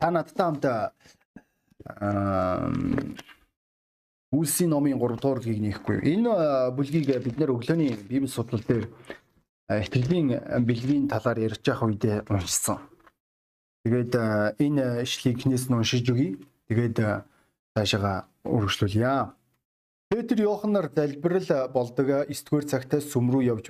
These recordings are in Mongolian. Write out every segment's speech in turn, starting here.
Та надтай хамт Үлсийн номын 3 дугаар бүлгийг нээхгүй. Энэ бүлгийг бид нэр өглөөний Библи судлал дээр итгэлийн бэлгийн талаар ярьж байх үедээ уншсан. Тэгээд энэ ишлийг хнээс нь уншиж өгье. Тэгээд цаашаа үргэлжлүүлье. Петр Йоханнаар залбирал болдог 9 дугаар цагтаа сүм рүү явж.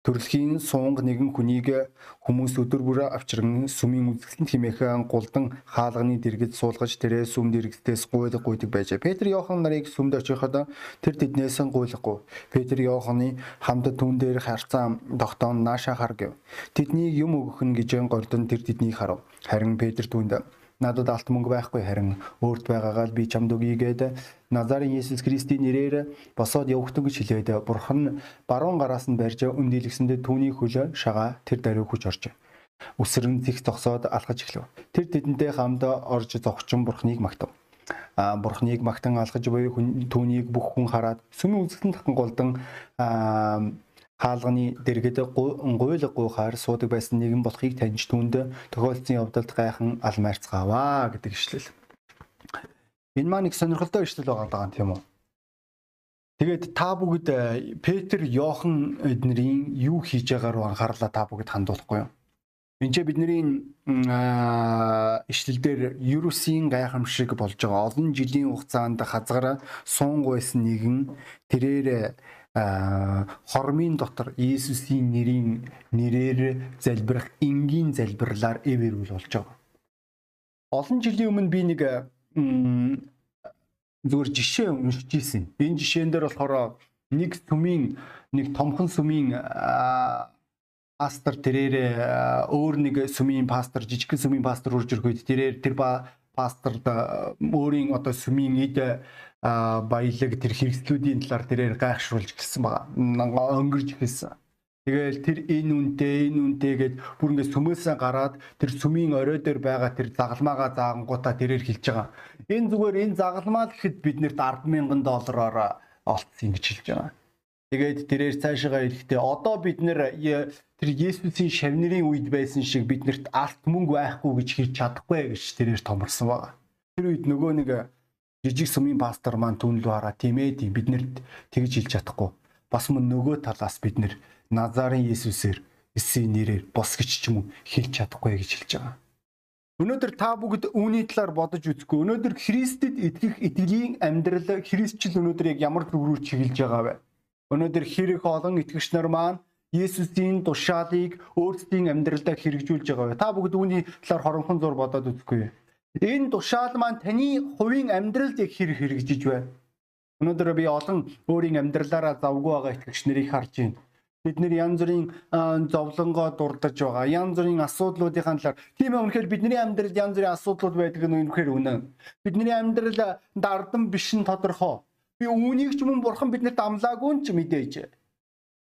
Төрөлхийн суунг нэгэн хүнийг хүмүүс өдөр бүр авчирган сүмийн үзэсгэлэн химээхэн гулдан хаалганы дэргэд суулгаж тэрээ сүм дэрэгтээс гуйлах гуйдаг байжээ. Петр Иохан нарыг сүмд очиход тэр тэднээс гуйлахгүй. Петр Иоханы хамт түн дээр харцаа тогтоон нааша хар гэв. Тэдний юм өгөх нь гэж гордон тэр тэднийг харав. Харин Петр түнд надад алт мөнгө байхгүй харин өөрт байгаагаа л би чамд өгье гэдэг Назарын Есүс Христийн нэрээр босоод явахтун гэж хэлээд бурхан баруун гараас нь барьж өндийлгсэндээ түүний хөлөө шагаа тэр даруй хүч орж үсрэн зих зогсоод алхаж эхлэв. Тэр тэдэнтэй хамт орж зогчин бурхныг магтав. А бурхныг магтан алхаж буй түүнийг бүх хүн хараад сүмийн үзэгтэн тахан голдон хаалганы дэргэд гуйлга гуйхаар суудаг байсан нэгэн болохыг таньж түүнд тохиолдсон явдалд гайхан алмаарцгааваа гэдэг ишлэл. Энэ маань их сонирхолтой ишлэл байгаа даа тийм үү? Тэгээд та бүгд э, Петр, Йохан эднэрийн юу хийж байгаагаар анхаарлаа та бүгд хандуулахгүй юу? Энд чинь бидний ишлэлдэр Юрусийн гайхамшиг болж байгаа олон жилийн хугацаанд хазгараа суунгуйсан нэгэн тэрээр хормын дотор Иесусийн нэрийн нэрээр залбирах энгийн залбирлаар эвэрүүл болж байгаа. Олон жилийн өмнө би нэг зүгээр жишээ уншиж ирсэн. Энэ жишээн дээр болохоор нэг сүмийн нэг томхон сүмийн пастор тэрээр өөр нэг сүмийн пастор жижиг сүмийн пастор урж ирэхэд тэрээр тэр пасторд өөрийн одоо сүмийн эд баялаг тэр хэрэгслүүдийн талаар тэрээр гайхшруулж гэлсэн байгаа. Өнгөрж эхэлсэн. Тэгээл тэр энэ үнтэй энэ үнтэй гэд бүр ингэ сүмөөсөө гараад тэр сүмийн орой дээр байгаа тэр загалмаагаа заагангуудаа тэрээр хэлж байгаа. Энэ зүгээр энэ загалмаа л гэхэд биднэрт 100000 доллараар олцсон гэж хэлж байгаа. Тэгээд тэрээр цаашаа ирэхдээ одоо бид нэр тэр Есүсийн шавнырын үед байсан шиг биднэрт алт мөнгө байхгүй гэж хэлж чадахгүй гэж тэрээр томорсон байгаа. Тэр үед нөгөө нэг жижиг сүмийн пастор маань түн лүү хараа тийм ээ тийм биднэрт тэгж хэлж чадахгүй. Бас мөн нөгөө талаас бид нэр Назарын Есүсээр Есүсийн нэрээр бос гэж ч юм уу хэлж чадахгүй гэж хэлж байгаа. Өнөөдөр та бүгд үүний талаар бодож үзэхгүй. Өнөөдөр Христэд итгэх итгэлийн амьдрал Христчил өнөөдөр яг ямар төв рүү чиглэж байгаа вэ? Өнөөдөр хэрэг олон итгэгч нар маань Есүсийн тушаалыг өөрсдийн амьдралдаа хэрэгжүүлж байгаа вэ? Та бүгд үүний талаар хоронхон зур бодоод үзэхгүй. Энэ тушаал маань таны хувийн амьдралд яг хэрэг хэрэгжиж байна. Өнөөдөр би олон өөрийн амьдралаараа завгүй байгаа итгэгч нарыг харж байна. Бид нэр янз бүрийн зовлонгоо дурдж байгаа. Янз бүрийн асуудлуудын талаар тийм ээ үнэхээр бидний амьдралд янз бүрийн асуудлууд байдаг нь үнэхээр үнэн. Бидний амьдрал дардан биш нь тодорхой. Би үүнийг ч мөн бурхан биднэрт амлаагүй ч мэдээж.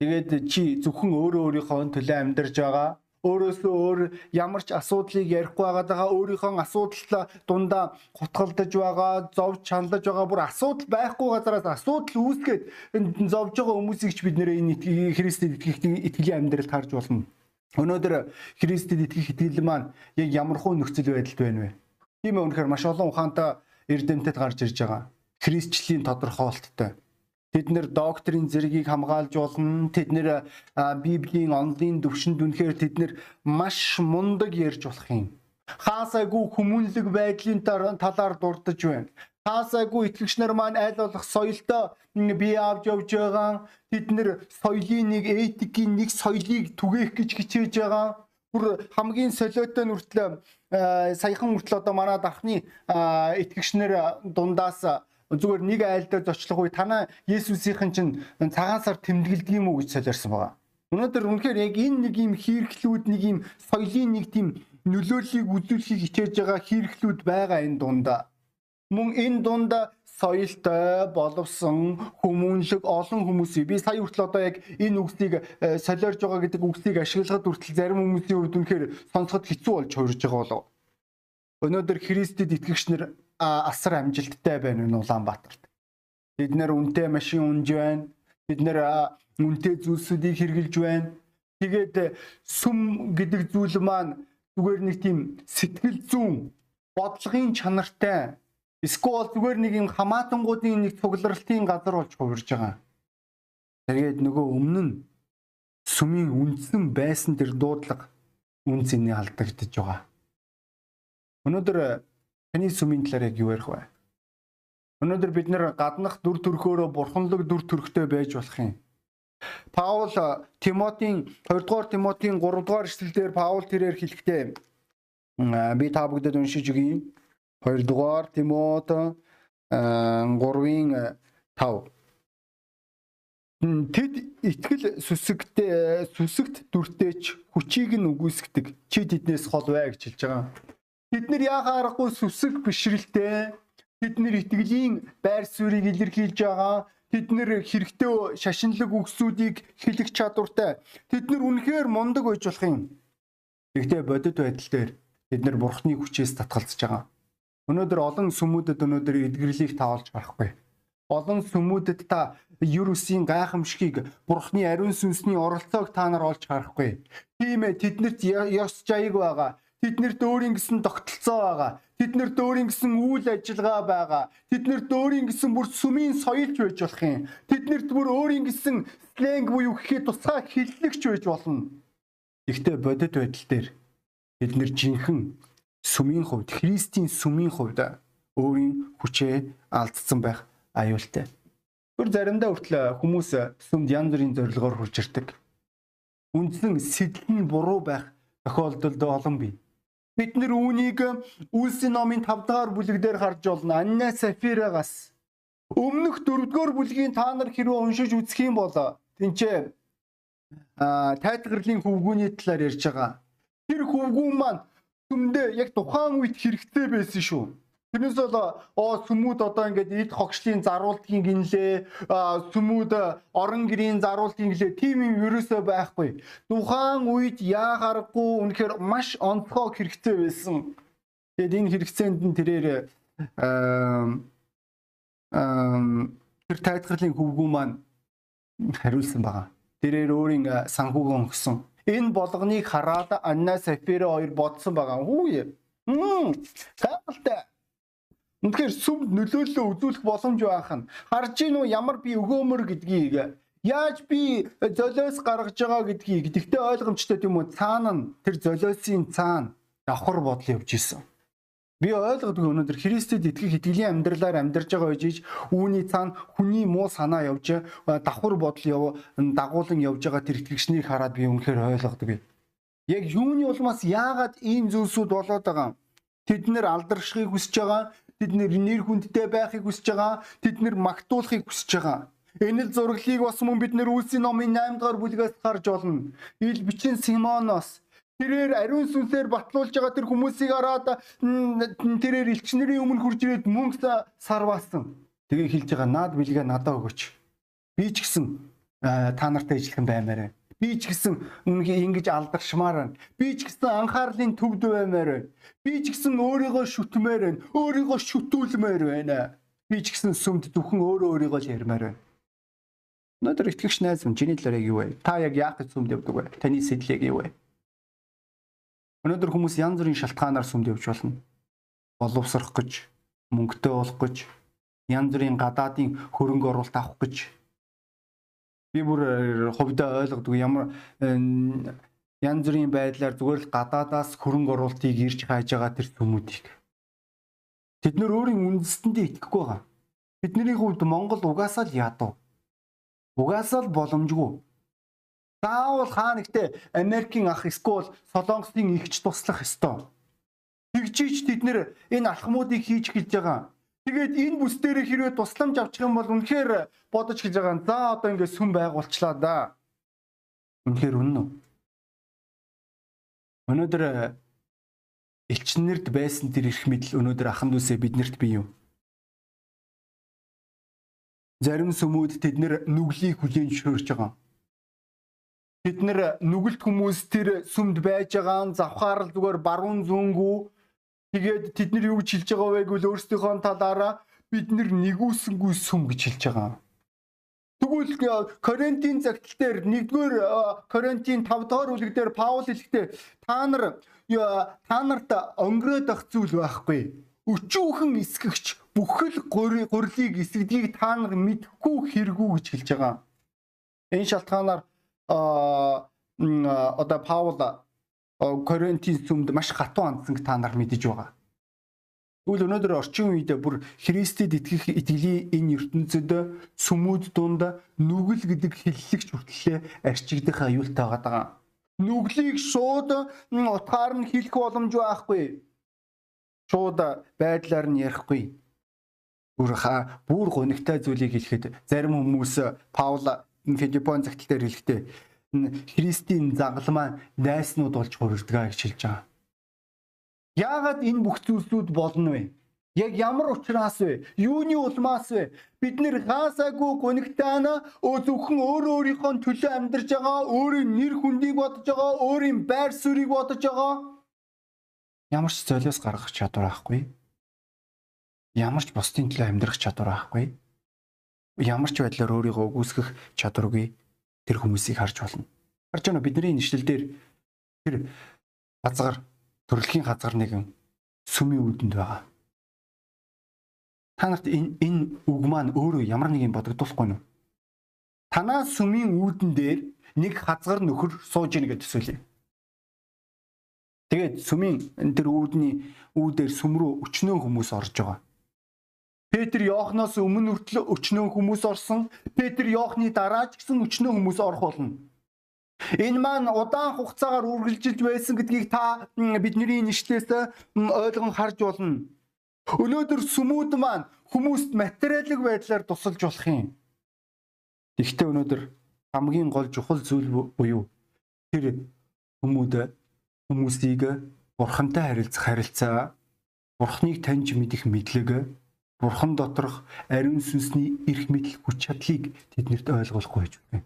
Тэгээд чи зөвхөн өөрөө өөрийнхөө төлөө амьдарч байгаа өөрөөсөө өөр ямар ч асуудлыг ярихгүй байгаа өөрийнхөө асуудал дундаа гутгалдаж байгаа, зовж чандаж байгаа бүр асуудал байхгүй газараас асуудал үүсгээд зовж байгаа хүмүүсийг ч бид нэр энэ Христэд итгэх итгэлийн амьдралд харж болно. Өнөөдөр Христэд итгэх итгэл маань яг ямархуу нөхцөл байдалд байна вэ? Тийм ээ үнэхээр маш олон ухаантай эрдэмтэд гарч ирж байгаа. Христчлийн тодорхойлолттой Тэд нэр докторийн зэргийг хамгаалж болно. Тэд нэр Библийн онлын төвшөнд үнэхээр тэд нэр маш мундаг ярьж болох юм. Хаасайгүй хүмүүнлэг байдлын талаар дурдж байна. Хаасайгүй итгэгч нар маань аль болох соёлтой бие авч явж байгаа. Тэд нэр соёлын нэг этикийн нэг соёлыг түгээх гэж хичээж байгаа. Бүр хамгийн солиотой нүртлээ саяхан хүртэл одоо манай дархны итгэгч нар дундаас зүгээр нэг айлдаа зочлох үе танаа Есүсийнхэн чинь цагаан сар тэмдэглэдэг юм уу гэж солиорсон байгаа. Өнөөдөр үнэхээр яг энэ нэг юм хийрхлүүд нэг юм соёлын нэг тийм нөлөөллийг үзүүлэхийг хичээж байгаа хийрхлүүд байгаа энэ дундаа. Мөн энэ дундаа соёлтой боловсон хүмүүнлэг олон хүмүүсийг би сая хүртэл одоо яг энэ үгсийг э, солиорж байгаа гэдэг үгсийг ашиглахад хүртэл зарим хүмүүсийн хувьд үнэхээр сонсоход хэцүү болж хуурж байгаа болов. Өнөөдөр Христэд итгэгч нар асар амжилттай байна энэ Улаанбаатарт. Бид нэр үнэтэй машин унж байна. Бид нэр үнэтэй зүйлсүүдийг хэрглэж байна. Тэгээд сүм гэдэг зүйл маань зүгээр нэг тийм сэтгэл зүүн бодлогын чанартай эсвэл зүгээр нэг юм хамаатангуудын нэг цугларалтын газар болж хувирж байгаа. Тэгээд нөгөө өмнө нь сүмийн үндсэн байсан тэр дуудлага үн цэний алдагдж байгаа. Өнөөдөр таны сүмийн талаар яг юу ярих вэ? Өнөөдөр бид нэр гаднах дүр төрхөөрөө бурханлаг дүр төрхтэй байж болох юм. Паул Тимотийн 2 дугаар Тимотийн 3 дугаар эшлэлдэр Паул тэрээр хэлэхдээ би та бүгдэд уншиж өгье. 2 дугаар Тимот 3-ын 5 Тэд итгэл сүсэгтэй сүсэгт дүртэйч хүчийг нь үгүйсгдэг. Чи тэднээс хол бай гэж хэлж байгаа. Бид нар яхаа аргагүй сүсэг бишрэлтэй бид нар итгэлийн байр суурийг илэрхийлж байгаа. Бид нэр хэрэгтэй шашинлаг үгсүүдийг хэлэх чадвартай. Тэд нар үнэхээр мундаг байж болох юм. Гэхдээ бодит байдал дээр бид нар бурхны хүчээс татгалзаж байгаа. Өнөөдөр олон сүмүүдэд өнөөдөр эдгэрлийг таалж гарахгүй олон сүмүүдэд та Юрусийн гайхамшигыг Бурхны ариун сүнсний оролцоог та нар олж харахгүй. Тийм ээ тэднэрт ёс жаяг байгаа. Тэднэрт өөрийн гэсэн тогтолцоо байгаа. Тэднэрт өөрийн гэсэн үйл ажиллагаа байгаа. Тэднэрт өөрийн гэсэн бүр сүмийн соёлж байж болох юм. Тэднэрт бүр өөрийн гэсэн сленг буюу гэхэд тусгай хиллэгч байж болно. Гэхдээ бодит байдал дээр бид нэр жинхэнэ сүмийн хувьд, Христийн сүмийн хувьд өөрийн хүчээ алдсан байх аюултай. Гүр заримдаа хүртэл хүмүүс сүмд янз бүрийн зорилгоор хурж ирдэг. Үндсэн сэтэл нь буруу байх тохиолдолд олон бий. Бид нэр үүнийг Үлсийн номын 5 дахь бүлэг дээр харж болно. Анна Сафирагаас өмнөх 4 дугаар бүлгийн та нар хэрвээ уншиж үзэх юм бол тэнцээ а тайтгарлын хөвгүүний талаар ярьж байгаа. Тэр хөвгүүн маань сүмдээ яг тухайн үед хэрэгтэй байсан шүү. Тэрнээс бол оо сүмүүд одоо ингээд эд хогшлын заруултгийн гинлээ сүмүүд орон гэрийн заруултгийн гинлээ тийм юм ерөөсөө байхгүй. Тухайн үед яа харахгүй үнэхээр маш онцгой хэрэгцээ байсан. Тэгэд энэ хэрэгцээнд нь тэрээр тэр тайлхарлын хөвгүү маань хариулсан байгаа. Тэрээр өөрийн санхүүгөө өнгөсөн. Энэ болгоныг хараад Анна Сафира хоёр бодсон байгаа. Хүүе. Мм. Гайхалтай Үнэхээр сүмд нөлөөллөө үзүүлэх боломж байх нь харж гин үү ямар би өгөөмөр гэдгийг яаж би золиос гаргаж байгаа гэдгийг тэгтээ ойлгомжтой тийм үү цаана нь тэр золиосын цаана давхар бодол явж исэн. Би ойлгодгүй өнөөдөр Христэд итгэх итгэлийн амьдралаар амьдарч байгаа үеж үүний цаана хүний муу санаа явж давхар бодол яв дагуулan явж байгаа тэр итгэгчнийг хараад би үнэхээр ойлгодгүй. Яг юуны улмаас яагаад ийм зүйлсүүд болоод байгаа юм? Тэд нэр алдаршихыг хүсэж байгаа. Тэд нэр хүндтэй байхыг хүсэж байгаа. Тэд нэр магтуулахыг хүсэж байгаа. Энэ л зураглыг бас мөн бид нэр Үлсийн номын 8 дугаар бүлгээс харж олно. Ил бичин Симоноос тэрээр ариун сүнсээр батлуулж байгаа тэр хүмүүсийг хараад тэрээр элчнэрийн өмнө хурж ирээд мөнгө сарваасан. Тэгээ хэлж байгаа наад билгээ надад өгөөч. Би ч гэсэн та нартай ижилхэн баймаар байна. Би ч гэсэн үнгээ ингэж алдаршмаар байна. Би ч гэсэн анхаарлын төвд баймаар байна. Би ч гэсэн өөрийгөө шүтмээр байна. Өөрийгөө шүтүүлмээр байна. Би ч гэсэн сүмд зөвхөн өөрөө өөрийгөө л ярмаар байна. Өнөөдөр итгэгч найз минь чиний талаар юу вэ? Та яг яах гэж сүмд явдаг вэ? Таны сэтлэг юу вэ? Өнөөдөр хүмүүс янз бүрийн шалтгаанаар сүмд явж болно. Боловсрох гэж, мөнгөтэй болох гэж, янз бүрийн гадаадын хөрөнгө оруулалт авах гэж би бүр э, хувьдаа ойлгодог ямар э, янз бүрийн байдлаар зүгээр л гадаадаас хөрөнгө оруулалтыг ирж хайж байгаа тэр хүмүүдийг тэд нар өөрийн үндэстэндээ итгэхгүй байгаа. Бидний хувьд Монгол угаасаа л ядуу. Угаасаа л боломжгүй. Заавал хаа нэгтээ Америкийн ах эсвэл Солонгосын ихч туслах ёстой. Тэгжиж тэд нэр энэ алхмуудыг хийж гэлж байгаа. Тэгээд энэ бүс дээр хэрвээ тусламж авчих юм бол үнэхээр бодож гэж байгаа. За одоо ингээд сүм байгуулчлаа да. Үнэхээр үнэн үү? Өнөөдөр э, элчнэрд байсан тэр эрх мэдэл өнөөдөр ахан дүүсээ биднэрт бий юу? Зарим сүмүүд тэд нэр нүглийг хүлээн шөөрч байгаа. Тэд нэр нүгэлт хүмүүс тэр сүмд байж байгаа завхаар л зүгээр баруун зүүнгүү Тэгээд тэд нар юу гэж хэлж байгаа вэ гэвэл өөрсдийнхөө талаараа бид нар нэгүсэнгүй сүм гэж хэлж байгаа. Тэгвэл Коринтын загтал дээр 1-р Коринтын 5 дугаар бүлэг дээр Паул хэлэхдээ та нар та нарт өнгөрөөд ах зүйл байхгүй. Өчүүхэн эсгэгч бүхэл гурлыг эсгдгийг та нар мэдхгүй хэрэгүү гэж хэлж байгаа. Энэ шалтгаанаар одоо Паул Коринтын сүмд маш хатуу хандсан та нар мэдэж байгаа. Тэгвэл өнөөдөр орчин үед бүр Христэд итгэх итгэлийн энэ ертөнцид сүмүүд дунд нүгэл гэдэг хиллэгч хүртлээ арчигдах аюултай байгаа. Нүглийг шууд утгаар нь хэлэх боломж байхгүй. Шууд байдлаар нь ярихгүй. Бүр ха бүр гонигтай зүйлийг хэлэхэд зарим хүмүүс Паул Филиппон загтал дээр хэлэхдээ Христийн загал маань дайснууд болж хувирдгаа гэж хэлж байгаа. Яагаад энэ бүх зүйлсүүд болно вэ? Яг ямар учраас вэ? Юуны улмаас вэ? Бид нэр хаасаагүй гонигтаана өө зөвхөн өөрөө өөрийнхөө төлөө амьдарч байгаа, өөрийн нэр хүндийг бодож байгаа, өөрийн байр суурийг бодож байгаа. Ямар ч золиос гаргах чадвар байхгүй. Ямар ч бусдын төлөө амьдрах чадвар байхгүй. Ямар ч байдлаар өөрийгөө үгүйсгэх чадваргүй тэр хүмүүсийг харж болно. Харж байна бидний нэшлэл дээр тэр газар төрөлхийн газар нэгэн сүмийн үүдэнд байгаа. Та нарт энэ энэ үг маань өөрөө ямар нэг юм бодогдуулахгүй нь. Танаа сүмийн үүдэн дээр нэг хазгар нөхөр сууж ийн гэж төсөөлье. Тэгээд сүмийн тэр үүдний үүдээр сүм рүү өчнөө хүмүүс орж байгаа. Петр Йоохноос өмнө хүртэл өчнөө хүмүүс орсон. Петр Йоохны дараа ч гэсэн өчнөө хүмүүс орох болно. Энэ маань удаан хугацаагаар үргэлжилж байсан гэдгийг та бидний нэшлээс ойлгон харж болно. Өнөөдөр сүмүүд маань хүмүүст материалын байдлаар тусалж болох юм. Гэхдээ өнөөдөр хамгийн гол чухал зүйл буюу тэр хүмүүд хүмүүсийг бурхантай харилцах харилцаа, бурхныг таньж мэдэх мэдлэг, бурхан доторх ариун сүнсний эрх мэдэл хүч чадлыг тэднэрт ойлгуулахгүй байж байна.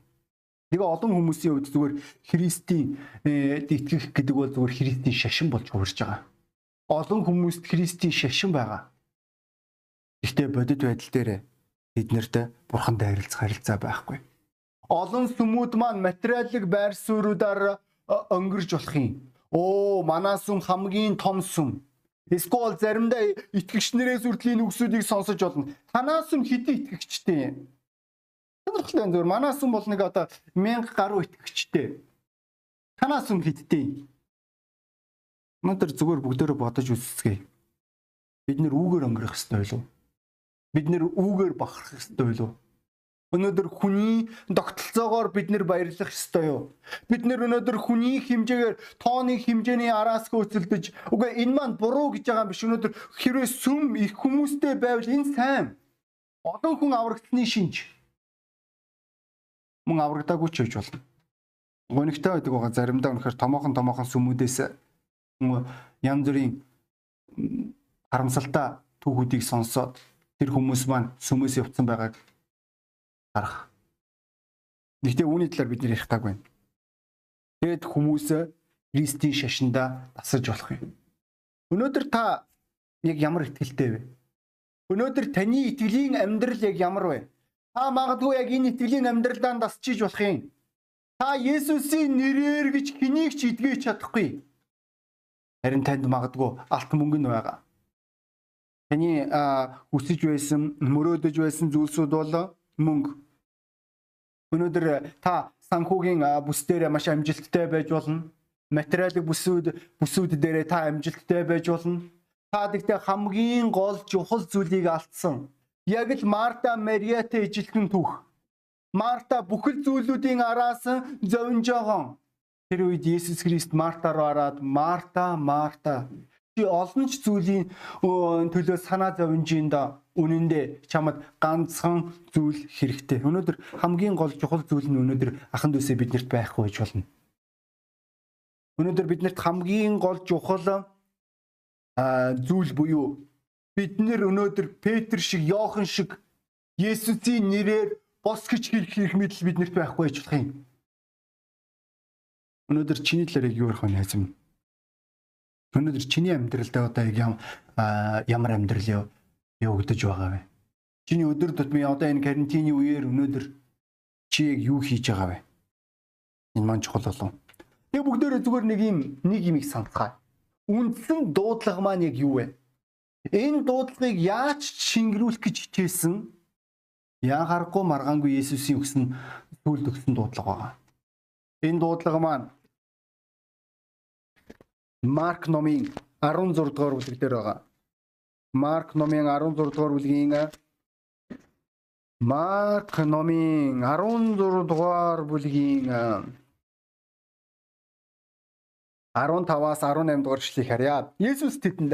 Тэгээ олон хүмүүсийн хувьд зүгээр Христийн э, итгэх гэдэг бол зүгээр Христийн шашин болж хувирж байгаа. Олон хүмүүст Христийн шашин байгаа. Гэхдээ бодит байдал дээр эднэрт бурхантай харилцах харилцаа байхгүй. Олон сүмүүд маань материалын байр суурьудаар өнгөрж болох юм. Оо, манай сүм хамгийн том сүм. Эсвэл заримдаа итгэгч нарээс үрдлийн үгсүүдийг сонсож болно. Танаас сүм хэдий итгэгчтэй юм? Сонирхолтой зүгээр. Манаас хүн бол нэг одоо 1000 гаруй итгэгчтэй. Танаас хүн хиттэй. Өнөөдөр зүгээр бүгдээрээ бодож үзсгэе. Бид нэр үүгээр өнгөрөх ёстой байлуу? Бид нэр үүгээр бахарх ёстой байлуу? Өнөөдөр хүний тогтолцоогоор бид нэр баярлах ёстой юу? Бид нэр өнөөдөр хүний хэмжээгээр тооны хэмжээний араас хөөцөлдөж үгүй энэ маань буруу гэж байгаа юм биш. Өнөөдөр хэрвээ сүм их хүмүүстэй байвал энэ сайн. Олон хүн аврагдсны шинж мөн аврагдаагүй ч гэж болно. Гонигтай байдаг байгаа заримдаа үнэхээр томоохон томоохон сүмүүдээс янз бүрийн харамсалтай түүхүүдийг сонсоод тэр хүмүүс маань сүмээс явцсан байгааг харах. Гэхдээ үүний талаар бид нэр ярих гаг байна. Тэгэд хүмүүс Христийн шашинда тасаж болох юм. Өнөөдөр та яг ямар итгэлтэй вэ? Өнөөдөр таны итгэлийн амьдрал яг ямар вэ? Та магадгүй яг энэ итгэлийн амьдралдаа дасчиж болох юм. Та Есүсийн нэрээр гэж хэнийг ч идгэж чадахгүй. Харин танд магадгүй алт мөнгө нь байгаа. Таны хүсэж байсан, мөрөөдөж байсан зүйлсүүд бол мөнгө. Өнөөдөр та санхүүгийн бүс дээр маш амжилттай байж болно. Материалын бүсүүд бүсүүд дээр та амжилттай байж болно. Та гэхдээ хамгийн гол чухал зүйлийг алдсан яг л Марта Мариатай ижилхэн түүх. Марта бүхэл зүйлүүдийн араас зовж байгаа. Тэр үед Есүс Христ Марта руу хараад Марта, Марта олон ч зүйлийн төлөө санаа зовж ин да үнэндээ чамд ганцхан зүйл хэрэгтэй. Өнөөдөр хамгийн гол чухал зүйл нь өнөөдөр ахан дүүсээ биднэрт байхгүй гэж болно. Өнөөдөр биднэрт хамгийн гол чухал зүйл буюу бид нэр өнөөдөр Петр шиг, Йохан шиг Есүсийн нэрээр бос гэж хэлэх хэрэг мэдл биднэрт байхгүй байж болох юм. Өнөөдөр чиний талаар юу ярих вэ найз минь? Өнөөдөр чиний амьдралдаа одоо яг ямар амьдрал явагдаж байгаа вэ? Чиний өдөр тутмын одоо энэ карантины үеэр өнөөдөр чи яг юу хийж байгаа вэ? Энэ маань чухал болов. Тэгээ бүгдээрээ зүгээр нэг юм нэг юм их санацгаа. үндсэн дуудлага маань яг юу вэ? Энэ дуудлагыг яаж шингэрүүлэх гэж хичээсэн? Яа харахгүй маргаангүй Есүсийн өгсөн сүлд өгсөн дуудлага байгаа. Энэ дуудлага маань Марк номын 16 дугаар бүлэг дээр байгаа. Марк номын 16 дугаар бүлгийн Марк номын 16 дугаар бүлгийн 15-аас 18 дугаар эшлэгийг харъя. Есүс тэдэнд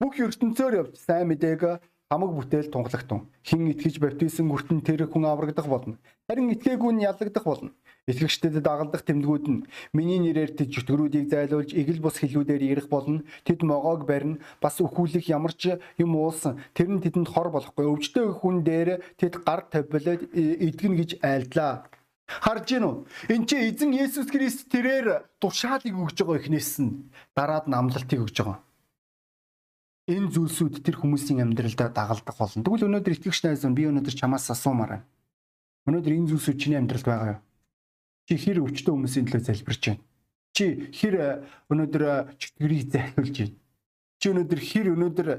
бүх ертөнцөөр явж сайн мэдээг хамаг бүтээл тунгалагтун. Хин итгэж баптизм хүртэн тэр хүн аврагдах болно. Харин итгээгүй нь ялагдах болно. Итгэгчдэд дагалдах тэмдгүүд нь миний нэрээр тэд жүтгэрүүдийг зайлуулж эгэл бус хэлүүдээр ирэх болно. Тэд могоог барина. Бас өхүүлэх ямар ч юм уулсан. Тэр нь тэдэнд хор болохгүй. Өвчтөе хүн дээр тэд гар тавилаад эдгэн гэж айлдлаа. Харж гин үү? Энд чи эзэн Есүс Христ тэрээр тушаалыг өгж байгаа эхнээс нь дараад намлалтыг өгж байгаа. Энэ зүйлсүүд тэр хүмүүсийн амьдралд дагалдах болно. Тэгвэл өнөөдөр итгэгч найз минь би өнөөдөр чамаас асуумаар байна. Өнөөдөр энэ зүйлсүүд чиний амьдралд байгаа юу? Чи хэр өвчтөө хүмүүсийн төлөө залбирч байна? Чи хэр э, өнөөдөр э, чөтгөрийг захиулж байна? Чи өнөөдөр хэр өнөөдөр э,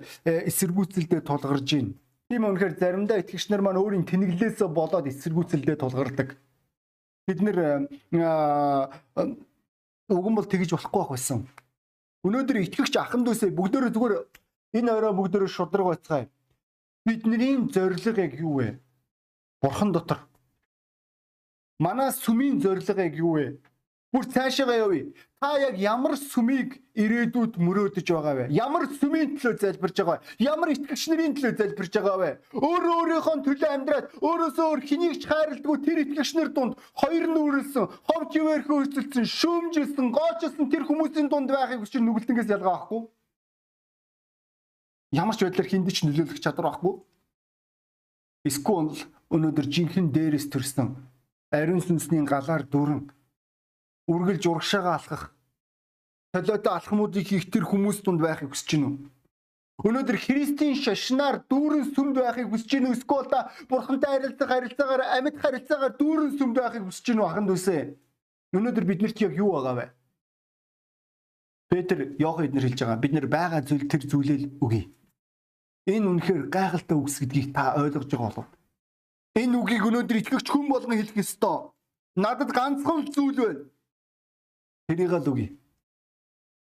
эсэргүүцэлдээ тулгарж байна? Тийм үнэхээр заримдаа итгэгч нар маань өөрийн тэнэглэлээс болоод эсэргүүцэлдээ тулгардаг бид нэр уган бол тэгж болохгүй байх байсан. Өнөөдөр итгэгч ахын дүүсээ бүгдөө зүгээр энэ орой бүгдөө шудраг байцгаая. Бидний зорилго яг юу вэ? Бурхан дотор. Манай сүмийн зорилго яг юу вэ? Бүр цаашаа явъя. Та яг ямар сүмийг ирээдүйд мөрөөдөж байгаа вэ? Ямар сүмийн төлөө залбирж байгаа вэ? Ямар итгэгч нарын төлөө залбирж байгаа вэ? Өөрөө өөрийнхөө төлөө амьдраад өөрөөсөө өөр хэнийг ч хайрладгүй тэр итгэгч нар дунд хоёр нүрэлсэн, ховч ивэрхөө өрсөлдсөн, шүүмжилсэн, гоочилсан тэр хүмүүсийн дунд байхыг хүчин нүгэлтэнгээс ялгаа байхгүй. Ямар ч байдлаар хинд ч нөлөөлөх чадвар байхгүй. Эсвэл өнөөдөр жинхэнэ дээрээс төрсөн ариун сүнсний галаар дүрэн үргэлж урагшаага алхах солиотой алхмуудыг хийх тэр хүмүүс тунд байхыг хүсэж гинүү. Өнөөдөр Христийн шашнаар дүүрэн сүмд байхыг хүсэж гинүү. Эсвэл та Бурхантай харилцах харилцаагаар амьд харилцаагаар дүүрэн сүмд байхыг хүсэж гинүү ахын дүүсээ. Өнөөдөр биднэрт яг юу байгаа вэ? Петр Йохан эднэр хэлж байгаа. Бид нэр байгаа зүйл тэр зүйлээ л үгүй. Энэ үнэхээр гайхалтай үгс гэдгийг та ойлгож байгаа болов. Энэ үгийг өнөөдөр итгэгч хүн болгон хэлэх ёстой. Надад ганцхан зүйл байна Тэрийг л үгүй.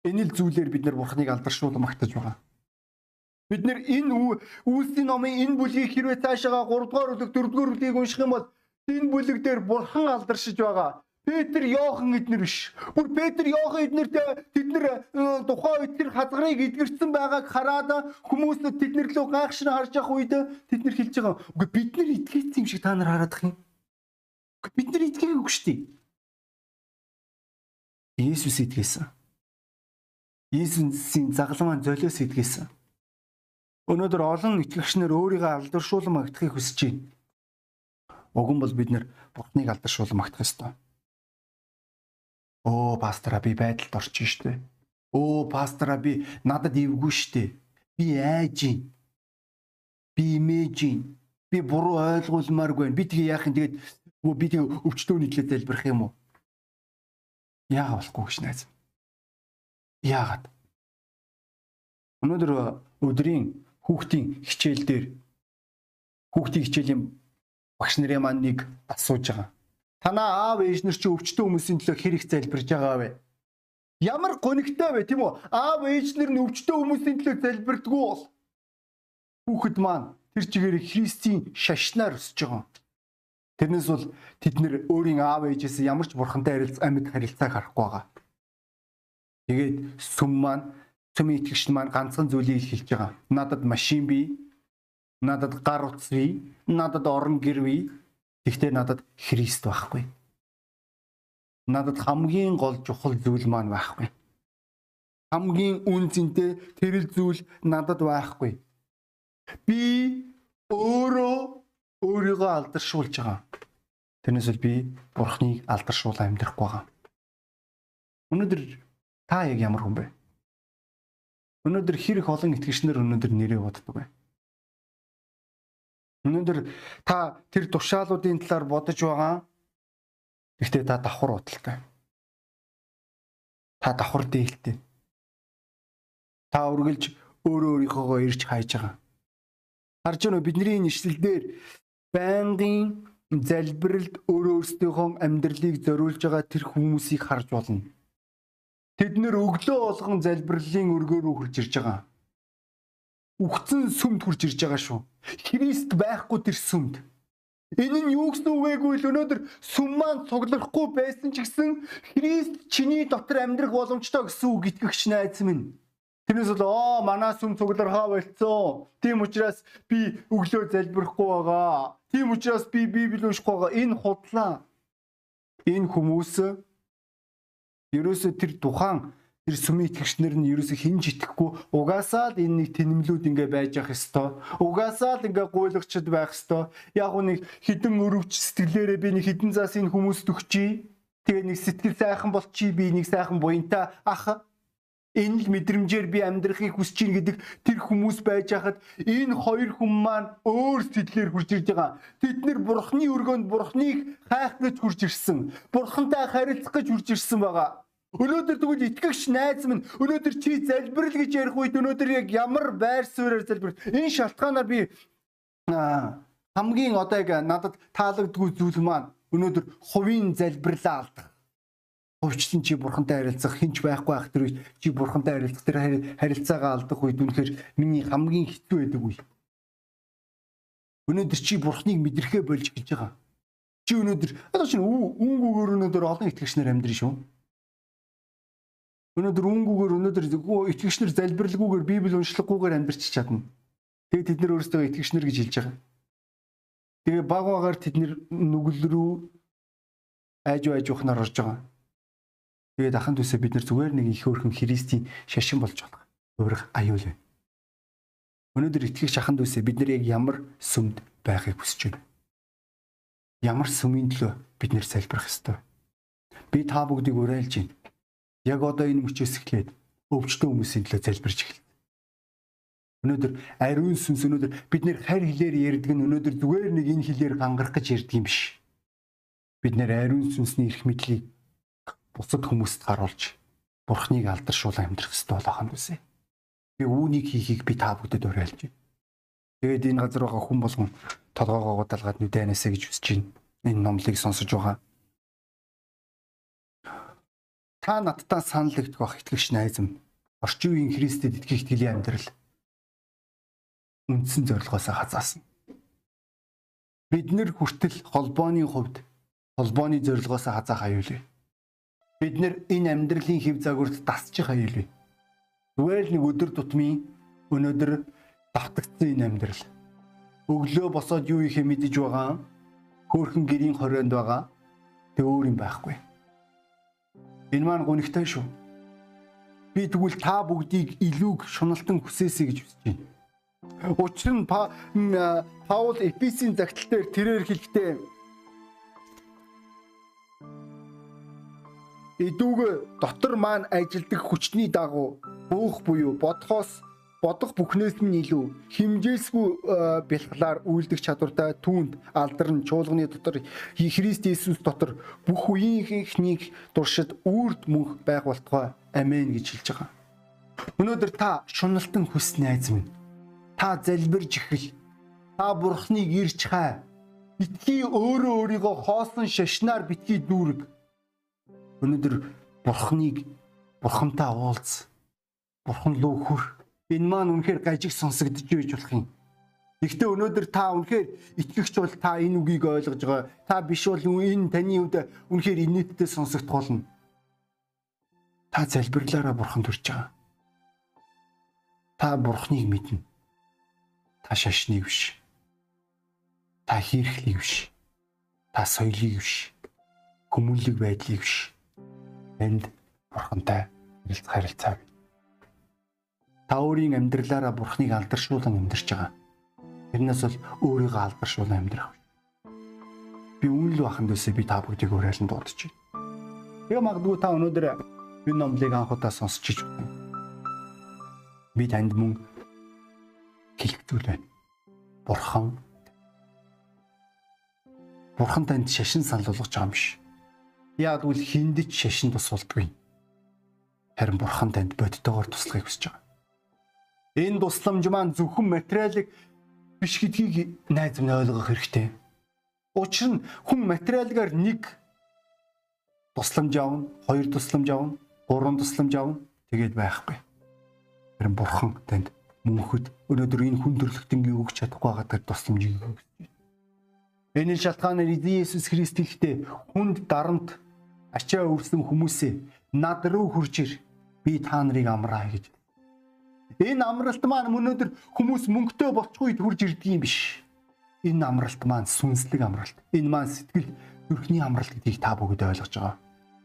Энэ л зүйлээр бид нар бурхныг алдаршуул магтаж байгаа. Бид нэр энэ үйлсийн номын энэ бүлгийг хэрвээ цаашаага 3 дугаар бүлэг 4 дугаар бүлгийг унших юм бол энэ бүлэг дээр бурхан алдаршиж байгаа. Петр Йохан эднэр биш. Бүр Петр Йохан эднэрт тэд нэр тухайн үед тэр хазгарыг эдгэрсэн байгааг хараад хүмүүс тэднэр лөө гайхшин харж явах үед тэд нэр хэлж байгаа. Үгүй бид нар итгэсэн юм шиг та нар хараадах юм. Бид нар итгэгээгүй шүү дээ. Иесус идгээсэн. Иесусийн загалмаа золиос идгээсэн. Өнөөдөр олон итгэгчнэр өөрийгөө алдаршуулан магтахыг хүсэж байна. Уг нь бол бид нэр Бурхныг алдаршуулан магтах ёстой. Оо пастора би байдалд орчих штэ. Оо пастора би надад ивгүй штэ. Би айж гин. Би имэж гин. Би буруу ойлгуулмааргүй. Би тэгээ яах юм тэгээд би тэгээ өвчтөөний төлөө залбирх юм уу? Яагаад болохгүй гэж найз. Яагаад? Өнөөдөр өдрийн хүүхдийн хичээл дээр хүүхдийн хичээлийн багш нарын маань нэг асууж байгаа. Танаа аав ээж нар чи өвчтөн хүмүүсийн төлөө хэрэг залбирж байгаа вэ? Ямар гонигтай вэ тийм үү? Аав ээж нар нь өвчтөн хүмүүсийн төлөө залбирдгүү бол хүүхэд маань тэр чигээр Христийн шашнаар өсөж байгаа. Тэрнээс бол тэд нэр өөрийн аав ээжээс ямар ч бурхантай харилцаа амьд харилцааг харахгүй байгаа. Тэгээд сүм маань сүмийн итгэгч маань ганцхан зүйлийг хэлж байгаа. Надад машин бий. Надад гар утас бий. Надад орон гэр бий. Тэгтээ надад Христ байхгүй. Надад хамгийн гол чухал зүйл маань байхгүй. Хамгийн үн цэнтэй тэрэл зүйл надад байхгүй. Би өөрөө өөрийгөө алдаршуулж байгаа. Тэрнээс л би Бурхныг алдаршуул амьдрахгүй байгаа. Өнөөдөр та яг ямар хүн бэ? Өнөөдөр хэр их олон итгэгчнэр өнөөдөр нэрээ боддог вэ? Өнөөдөр та тэр тушаалуудын талаар бодож байгаа. Гэхдээ та давхар бодолтой. Та давхар дээлтэй. Та үргэлж өөрөө өөрийнхөөгөө ирж хайж байгаа. Харж байна уу бидний нэшлэл дээр байнгын залбиралд өөрөө өөрсдийнхөө амьдралыг зориулж байгаа тэр хүмүүсийг харж болно. Тэд нэр өглөө болгон залбирлын өргөө рүү хурж ирж байгаа. Үхсэн сүмд хурж ирж байгаа шүү. Христ байхгүй тэр сүмд. Энэ нь юу гэсэн үг вэ гэвэл өнөөдөр сүм маань цуглахгүй байсан ч гэсэн Христ чиний дотор амьдрах боломжтой гэсэн үг итгэгч найз минь. Тэрнээс бол оо манай сүм цуглархаа болцсон. Тийм учраас би өглөө залбирахгүй байгаа. Тийм учраас би Библи уншихгүй байгаа. Энэ худлаа. Энэ хүмүүс ерөөсө тэр тухайн тэр сүмийн итгэгчнэр нь ерөөсө хинж итгэхгүй угаасаа л энэ нэг тэнэмлүүд ингээ байж явах хэвээр угаасаа л ингээ гуйлагчд байх хэвээр яг нэг хідэн өрөвч сэтгэлээрээ би нэг хідэн заас энэ хүмүүст өгчий тэгээ нэг сэтгэл сайхан болчихий би нэг сайхан буянта ах энэ л мэдрэмжээр би амьдрахыг хүсэж чинь гэдэг тэр хүмүүс байж хахад энэ хоёр хүн маань өөр сэтгэлээр хурж ирж байгаа. Тэд нэр бурхны өргөнд бурхныг хайх гэж хурж ирсэн. Бурхантай харилцах гэж хурж ирсэн байгаа. Өнөөдөр тэгвэл итгэгч найз минь өнөөдөр чи залбирал гэж ярих үед өнөөдөр яг ямар байр суурьаар залбирах энэ шалтгаанаар би хамгийн одоо яг надад таалагдгүй зүйл маань өнөөдөр хувийн залбирлаа алдах. Хувьчлан чи бурхантай харилцах хинч байхгүй байх тэр үед чи бурхантай харилцах тэр харилцаагаа алдах үед үнэхээр миний хамгийн хэцүү байдаг үе. Өнөөдөр чи бурхныг мэдрэхээ болж гэж байгаа. Чи өнөөдөр одоо чинь үүнгүүгээр өнөөдөр олон итгэгчнэр амьдрын шүү Өнөөдөр үнгүүгээр өнөөдөр итгэгчнэр залбирлгүйгээр Библи уншлаггүйгээр амьдарч чадна. Тэгээ тэд нар өөрсдөө итгэгчнэр гэж хэлж байгаа. Тэгээ баг багаар тэд нар нүгэл рүү айж айж ухнаар орж байгаа. Тэгээд ахын төсөө бид нар зүгээр нэг их өөрхөн Христийн шашин болж байгаа. Өөрөх аюул байна. Өнөөдөр итгэгч ахын төсөө бид нар яг ямар сүмд байхыг хүсэж байна. Ямар сүмийн төлөө бид нэр залбирах ёстой. Би та бүгдийг уриалж байна яг одоо энэ мөчөөс эхлээд өвчтөн хүмүүсийн төлөө залбирч эхэлнэ. Өнөөдөр ариун сүнс өнөөдөр бид нэр харь хэлээр ярьдаг нь өнөөдөр зүгээр нэг энэ хэлээр гангарах гэж ярьдаг юм биш. Бид нэр ариун сүнсний эрх мэдлийг бусад хүмүүст харуулж бурхныг алдаршуул амьдрах хэрэгтэй болох юм үсэ. Би үүнийг хийхийг би та бүдэд уриалж байна. Тэгээд энэ газар байгаа хүн болгон толгоогоо далгаад нүдэнэсэ гэж хүсэж байна. Энэ номлыг сонсож байгаа та надтай санал өгдөг бах итгэгч найз минь. Орчин үеийн Христэд итгэх итгэлийн амьдрал үндсэн зорилгоосоо хазаасан. Бид нэр хүртэл холбооны хувьд холбооны зорилгоосоо хазаах аюулгүй. Бид нэр энэ амьдралын хэв загварт дасчих аюулгүй. Зүгээр л нэг өдөр тутмын өнөөдөр давтагдсан энэ амьдрал. Өглөө босоод юу ихэ мэдэж байгаа хөөхөн гэрийн хорионд байгаа. Тэг өөр юм байхгүй Энэ маань гонигтай шүү. Би тэгвэл та бүгдийг илүүг шуналтан хүсээсэй гэж хүсэж байна. Учир нь Паул Эфесийн загтал дээр тэрээр хэлэхдээ Эдүүг дотор маань ажилдаг хүчний дагуу бөөх буюу бодхоос бодох бүхнээс нь илүү химжээсгүй э, бэлхлаар үйлдэх чадвартай түүнд алдарн чуулганы дотор Христ Иесус дотор бүх үеийнхнийг туршид үрд мөнх байх болтугай амен гэж хэлж байгаа. Өнөөдөр та шуналтан хүс найз минь. Та залбирж ихэл. Та бурхныг ирж хай. Битгий өөрөө өөрийгөө хоосон шашнаар битгий дүүрэг. Өнөөдөр бурхныг бурхантай уулз. Бурхан руу хөр энэ маань үнэхээр гажиг сонсогдож байж болох юм. Гэхдээ өнөөдөр та үнэхээр итгэгч бол та энэ үгийг ойлгож байгаа. Та биш бол энэ таны хувьд үнэхээр инээдтэй сонсогдох болно. Та залбирлаараа бурхан төрж байгаа. Та бурхныг мэднэ. Та шашныг биш. Та хийрхлийг биш. Та соёлыг биш. Хүмүүнлэг байдлыг биш. Энд бурхантай харилцах харилцаа Та өөрийн амьдралаараа Бурхныг алдаршуулан амьдарч байгаа. Тэрнээс бол өөрийгөө алдаршуулан амьдрах. Би үнэл бахан дэсээ би та бүгдийг уриалан дуудаж байна. Тэгээ магадгүй та өнөөдөр энэ номлыг анхудаа сонсч иж байна. Би танд мөн хэлэхдээ байна. Бурхан Бурхан танд шашин санал болгож байгаа юм биш. Яг үл хиндэж шашин тус болдгүй. Харин Бурхан танд бодтойгоор туслахыг хүсэж байгаа. Энэ тусламж маань зөвхөн материалыг биш гэдгийг найз минь ойлгох хэрэгтэй. Учир нь хүн материалгаар нэг тусламж авна, хоёр тусламж авна, гурван тусламж авна тэгээд байхгүй. Харин бурхан танд мөнхөд өнөөдөр энэ хүн төрлөختөнгийн өгч чадахгүй байгаа тусламжийг өгч байна. Энэ шалтгаанаар Иесус Христ ихтэй хүнд дарамт ачаа өвсөн хүмүүсээ над руу хурж ир би та нарыг амраа гэж. Энэ амралт маань өнөөдөр хүмүүс мөнгөтэй болчихгүй хурж ирдэг юм биш. Энэ амралт маань сүнслэг амралт. Энэ маань сэтгэл зүрхний амралт гэдгийг та бүгд ойлгож байгаа.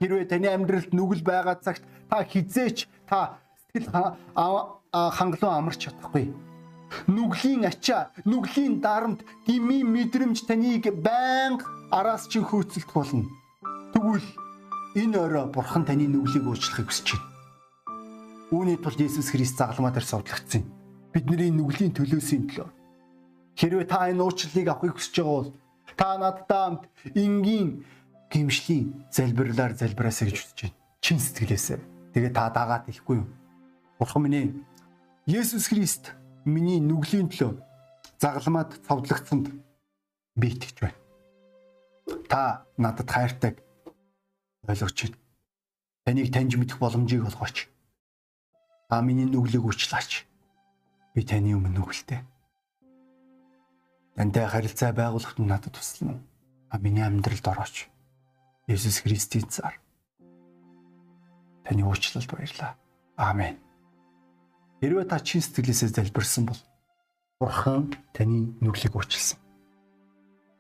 Хэрвээ таны амьдралд нүгэл байгаа цагт та хизээч та сэтгэл хангалуун амарч чадахгүй нүглийн ачаа, нүглийн дарамт, гими мэдрэмж таныг байнга араас чинь хөөцөлдөх болно. Тэгвэл энэ өрөө бурхан таны нүглийг уучлахыг хүсэж байна. Үүний тулд Иесус Христ загламаа дээр сувдлагдсан. Бидний нүглийн төлөөсийн төлөө. Хэрвээ та энэ уучлалыг авахыг хүсэж байгаа бол та надтай хамт энгийн гимшлийн залбирлаар залбираасаа гэж хүсэж байна. Чин сэтгэлээсээ. Тэгээ та дагаад ихгүй юу? Бурхан минь Есүс Христ миний нүглийн төлөө загламад цовдлогдсонд би итгэж байна. Та надад хайртайг ойлгож байна. Таныг таньж мэдэх боломжийг олгооч. Та миний нүглийг уучлаач. Би таны өмнө нүгэлтэй. Тантай харилцаа байгуулахад надад туслана. А миний амьдралд орооч. Есүс Христийн цаар. Таны уучлалд баярлалаа. Аамен. Хэрвээ та чин сэтгэлээсээ залбирсан бол Бурхан таны нүглийг уучлсан.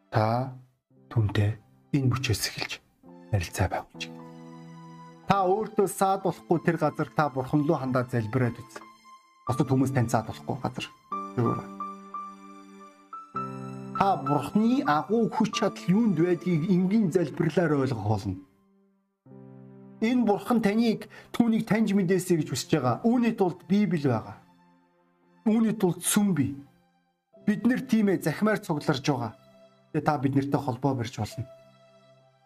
Та түнтэй энэ бүчээс эхэлж харилцаа байгуулж. Та өөртөө саад болохгүй тэр газар та Бурхан руу хандаад залбираад үз. Бусад хүмүүс тань саад болохгүй газар. Та Бурханы агуу хүч чадал юунд байдгийг энгийн залбирлаар ойлгох болно энэ бурхан таныг түүнийг таньж мэдээсэй гэж хүсэж байгаа. Үүний тулд Библи байгаа. Үүний тулд сүм бий. Бид нэр тийм ээ захимаар цугларж байгаа. Тэгээ та бид нартай холбоо барьж болно.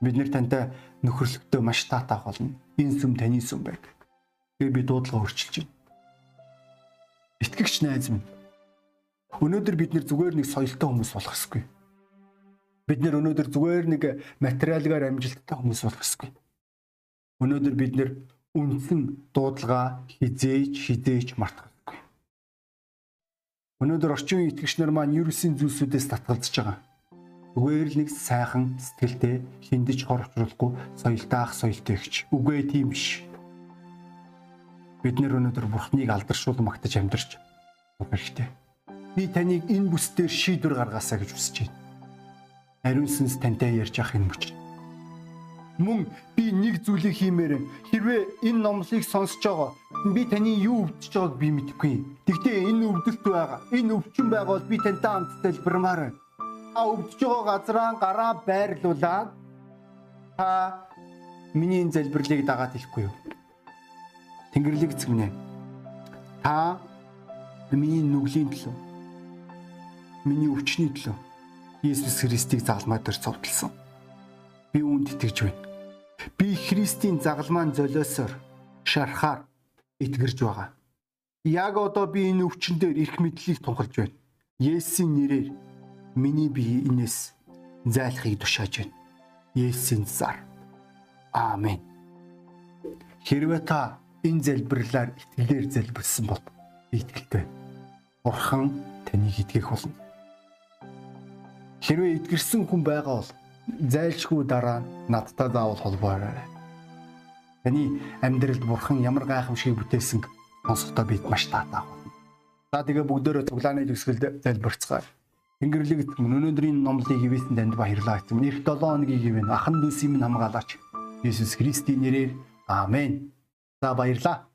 Бид нэр тантай нөхөрлөгтөө маш таатах болно. Энэ сүм таны сүм байг. Тэгээ би дуудлага өөрчилж байна. Итгэгч найз минь. Өнөөдөр бид нэр зүгээр нэг соёлтой хүмүүс болох ёсгүй. Бид нэр өнөөдөр зүгээр нэг материалгаар амжилттай хүмүүс болох ёсгүй Өнөөдөр бид нэр үндсэн дуудлага хизээж хизээж мартахгүй. Өнөөдөр орчин үеийн итгэгч нар маань ерөөсийн зүйлсүүдээс татгалзаж байгаа. Зүгээр л нэг сайхан сэтгэлтэй хиндэж хор учруулахгүй соёлтой ах соёлтой ихч. Үгүй тийм биш. Бид нэр өнөөдөр Бурхныг алдаршуул магтаж амьдарч хэрэгтэй. Би таныг энэ бүс дээр шийдвэр гаргаасаа гэж хүсэж байна. Ариун сүнс тантай ярьж ах энэ мөч мөн би нэг зүйлийг хиймээр хэрвээ энэ номлыг сонсож байгаа би таны юу өвдөж байгааг би мэдэхгүй. Тэгтээ энэ өвдөлт байгаа. Энэ өвчин байгаа бол би тантай хамт залбирмаар байна. Өвдөж байгаа газраа гараа байрлуулад та миний энэ залбирлыг дагаад ихгүй юу? Тэнгэрлэг эцэг минь. Та миний нүглийн төлөө миний өвчний төлөө Иесус Христийг загалмай дээр цовдлсон. Би үүнд итгэж байна. Би Христийн загалмаан золиосоор шархаар итгэрж байгаа. Яг одоо би энэ өвчин дээр эрх мэдлийг тунхалж байна. Есүсийн нэрээр миний бие энэс зайлахыг тушааж байна. Есүсийн цаар. Аамен. Хэрвээ та энэ залбирлаар итгэлээр залбирсан бол итгэлтэй. Бурхан таныг итгэх болно. Хэрвээ итгэрсэн хүн байгаа бол зайлшгүй дараа надтай заавал холбоорой. Таны амьдралд бурхан ямар гайхамшиг бүтээсэн сонсохдоо бид маш таатаа болно. За тэгээ бүгдөө цуглааны төгсгөлд залбирцгаая. Тэнгэрлэг өнөөдрийн номлыг хивээсэн танд баярлалаа. Эх 7 хоногийн хивэн ахан дүүсийн минь хамгаалаач. Иесус Христийн нэрээр аамен. За баярлалаа.